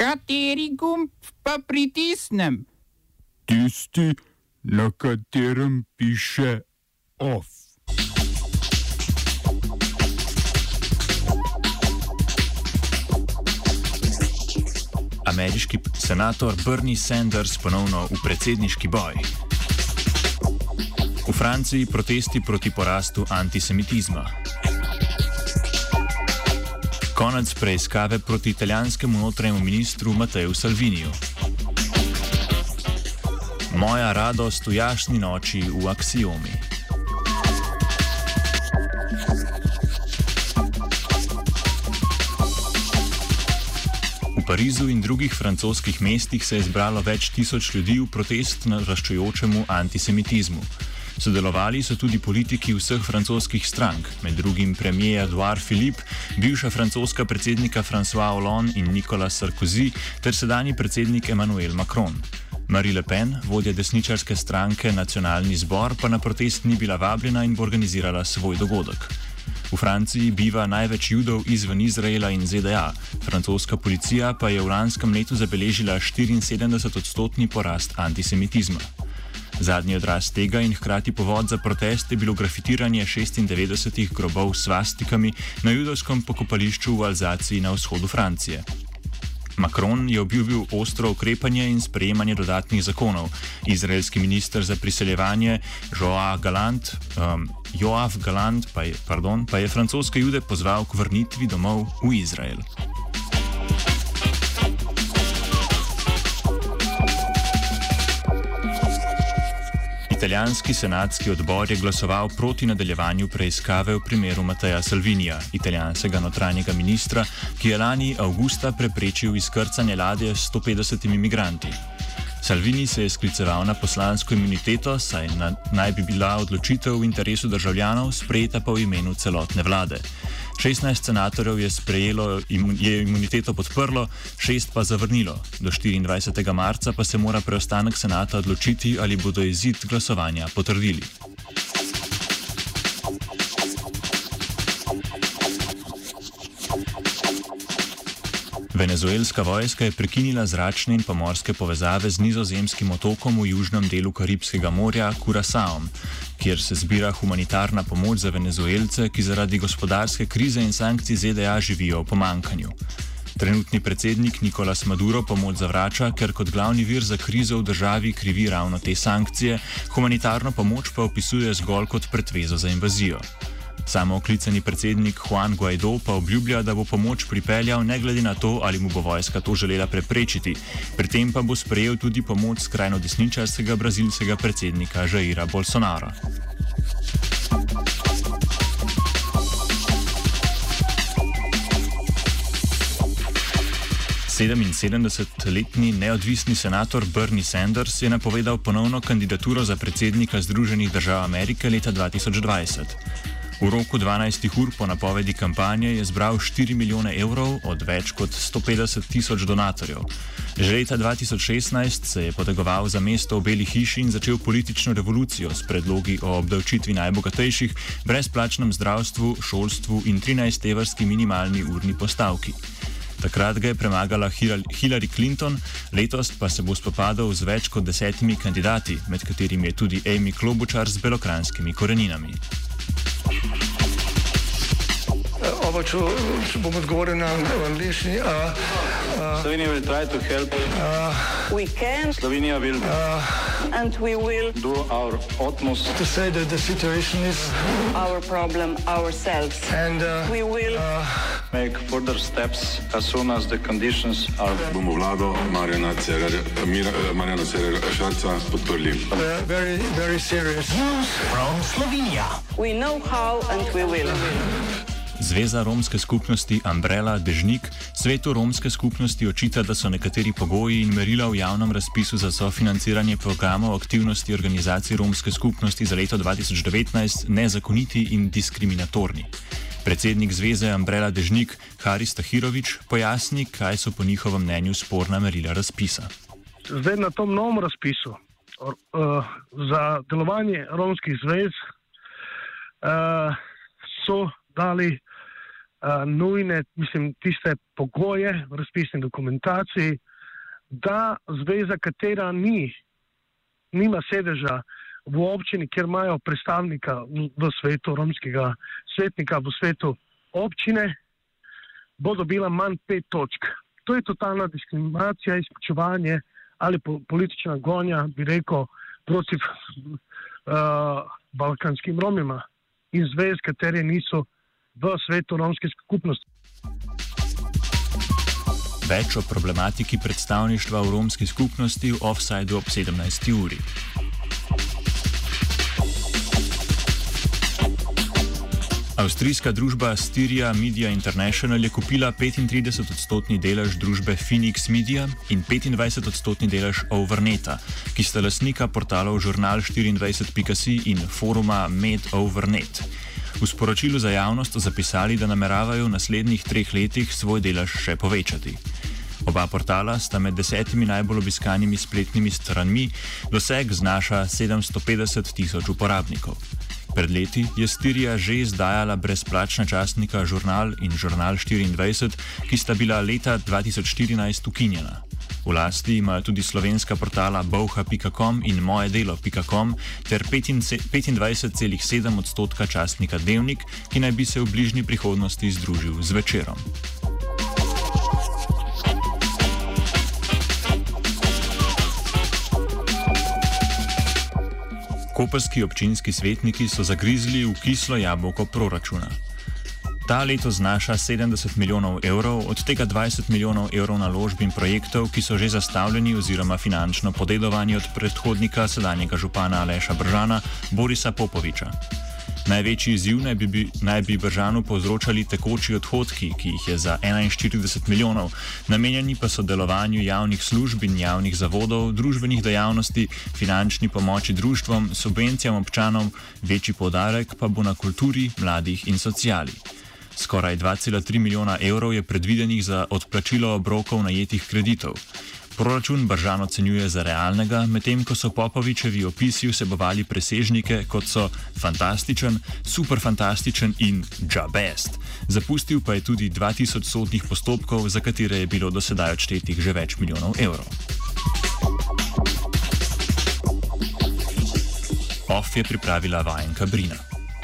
Kateri gumb pa pritisnem? Tisti, na katerem piše OF. Ameriški senator Bernie Sanders ponovno v predsedniški boj. V Franciji protesti proti porastu antisemitizma. Konec preiskave proti italijanskemu notranjemu ministru Mateju Salviniju. Moja radost v jasni noči v aksiomi. V Parizu in drugih francoskih mestih se je zbralo več tisoč ljudi v protest naraščajočemu antisemitizmu. Sodelovali so tudi politiki vseh francoskih strank, med drugim premijer Edouard Philippe, bivša francoska predsednika François Hollande in Nicolas Sarkozy ter sedajni predsednik Emmanuel Macron. Marie Le Pen, vodja desničarske stranke Nacionalni zbor, pa na protest ni bila vabljena in bo organizirala svoj dogodek. V Franciji biva največ judov izven Izraela in ZDA, francoska policija pa je v lanskem letu zabeležila 74-odstotni porast antisemitizma. Zadnji odraz tega in hkrati povod za protest je bilo grafitiranje 96 grobov s svastikami na judovskem pokopališču v Alzaciji na vzhodu Francije. Macron je obljubil ostro ukrepanje in sprejemanje dodatnih zakonov. Izraelski minister za priseljevanje Joao Galant, um, Joaf Galant pa je, pardon, pa je francoske jude pozval k vrnitvi domov v Izrael. Italijanski senatski odbor je glasoval proti nadaljevanju preiskave v primeru Mateja Salvinija, italijanskega notranjega ministra, ki je lani avgusta preprečil izkrcanje ladje s 150 imigranti. Salvini se je skliceval na poslansko imuniteto, saj na, naj bi bila odločitev v interesu državljanov sprejeta pa v imenu celotne vlade. 16 senatorjev je sprejelo, je imuniteto podprlo, 6 pa zavrnilo. Do 24. marca pa se mora preostanek senata odločiti, ali bodo izid glasovanja potrdili. Venezuelska vojska je prekinila zračne in pomorske povezave z nizozemskim otokom v južnem delu Karibskega morja, Kurasaom, kjer se zbira humanitarna pomoč za venezuelce, ki zaradi gospodarske krize in sankcij ZDA živijo v pomankanju. Trenutni predsednik Nikolas Maduro pomoč zavrača, ker kot glavni vir za krizo v državi krivi ravno te sankcije, humanitarno pomoč pa opisuje zgolj kot pretvezo za invazijo. Samooklicani predsednik Juan Guaido pa obljublja, da bo pomoč pripeljal ne glede na to, ali mu bo vojska to želela preprečiti. Pri tem pa bo sprejel tudi pomoč skrajno desničarskega brazilskega predsednika Jaira Bolsonara. 77-letni neodvisni senator Bernie Sanders je napovedal ponovno kandidaturo za predsednika Združenih držav Amerike leta 2020. V roku 12 ur po napovedi kampanje je zbral 4 milijone evrov od več kot 150 tisoč donatorjev. Že leta 2016 se je potegoval za mesto v Beli hiši in začel politično revolucijo s predlogi o obdavčitvi najbogatejših, brezplačnem zdravstvu, šolstvu in 13-evrski minimalni urni postavki. Takrat ga je premagala Hillary Clinton, letos pa se bo spopadal z več kot desetimi kandidati, med katerimi je tudi Amy Klobučar z belokranskimi koreninami. Oba, če, če bom odgovoril na angliški. Slovenija bo poskušala pomagati. Slovenija bo naredila naš utmost, da bo rekla, da je situacija naš problem, naš self. In da bomo make further steps as soon as the conditions are. Bomo vlado Marjana Cererera Šarca podprli. Very, very serious. From Slovenija. We know how and we will. Zveza romske skupnosti Umbrella Dežnik svetu romske skupnosti očita, da so nekateri pogoji in merila v javnem razpisu za sofinanciranje programov aktivnosti organizacij romske skupnosti za leto 2019 nezakoniti in diskriminatorni. Predsednik zveze Umbrella Dežnik Haris Tahirovič pojasni, kaj so po njihovem mnenju sporna merila razpisa. Zdaj na tom novem razpisu uh, za delovanje romskih zvez uh, so dali uh, nujne, mislim, tiste pogoje v razpisni dokumentaciji, da zveza, katera ni, nima sedeža v občini, kjer imajo predstavnika v, v svetu romskega svetnika, v svetu občine, bo dobila manj pet točk. To je totalna diskriminacija, izključevanje ali po, politična gonja, bi rekel, proti uh, balkanskim Romima in zvez, kateri niso v svetu romske skupnosti. Več o problematiki predstavništva v romski skupnosti v offsajdu ob 17. uri. Avstrijska družba Styria Media International je kupila 35-odstotni delež družbe Phoenix Media in 25-odstotni delež Overneta, ki sta lasnika portalov Žurnal24.si in foruma MedOvernet. V sporočilu za javnost zapisali, da nameravajo v naslednjih treh letih svoj delež še povečati. Oba portala sta med desetimi najbolj obiskanimi spletnimi stranmi, doseg znaša 750 tisoč uporabnikov. Pred leti je Stirija že izdajala brezplačna časnika Žurnal in Žurnal 24, ki sta bila leta 2014 ukinjena. V lasti imajo tudi slovenska portala bovha.com in mojedelo.com ter 25,7 odstotka časnika Dnevnik, ki naj bi se v bližnji prihodnosti združil z večerom. Koperski občinski svetniki so zagrizli v kislo jabolko proračuna. Ta leto znaša 70 milijonov evrov, od tega 20 milijonov evrov naložb in projektov, ki so že zastavljeni oziroma finančno podedovani od predhodnika sedanjega župana Aleša Bržana Borisa Popoviča. Največji izziv naj bi, naj bi Bržanu povzročali tekoči odhodki, ki jih je za 41 milijonov, namenjeni pa so delovanju javnih služb in javnih zavodov, družbenih dejavnosti, finančni pomoči društvom, subvencijam občanom, večji podarek pa bo na kulturi, mladih in sociali. Skoraj 2,3 milijona evrov je predvidenih za odplačilo obrokov najetih kreditov. Proračun Bržan ocenjuje za realnega, medtem ko so Popovičevi opisi vsebovali presežnike kot so fantastičen, superfantastičen in jabest. Zapustil pa je tudi 2000 sodnih postopkov, za katere je bilo do sedaj odštetih že več milijonov evrov. OF je pripravila vajenka Brina.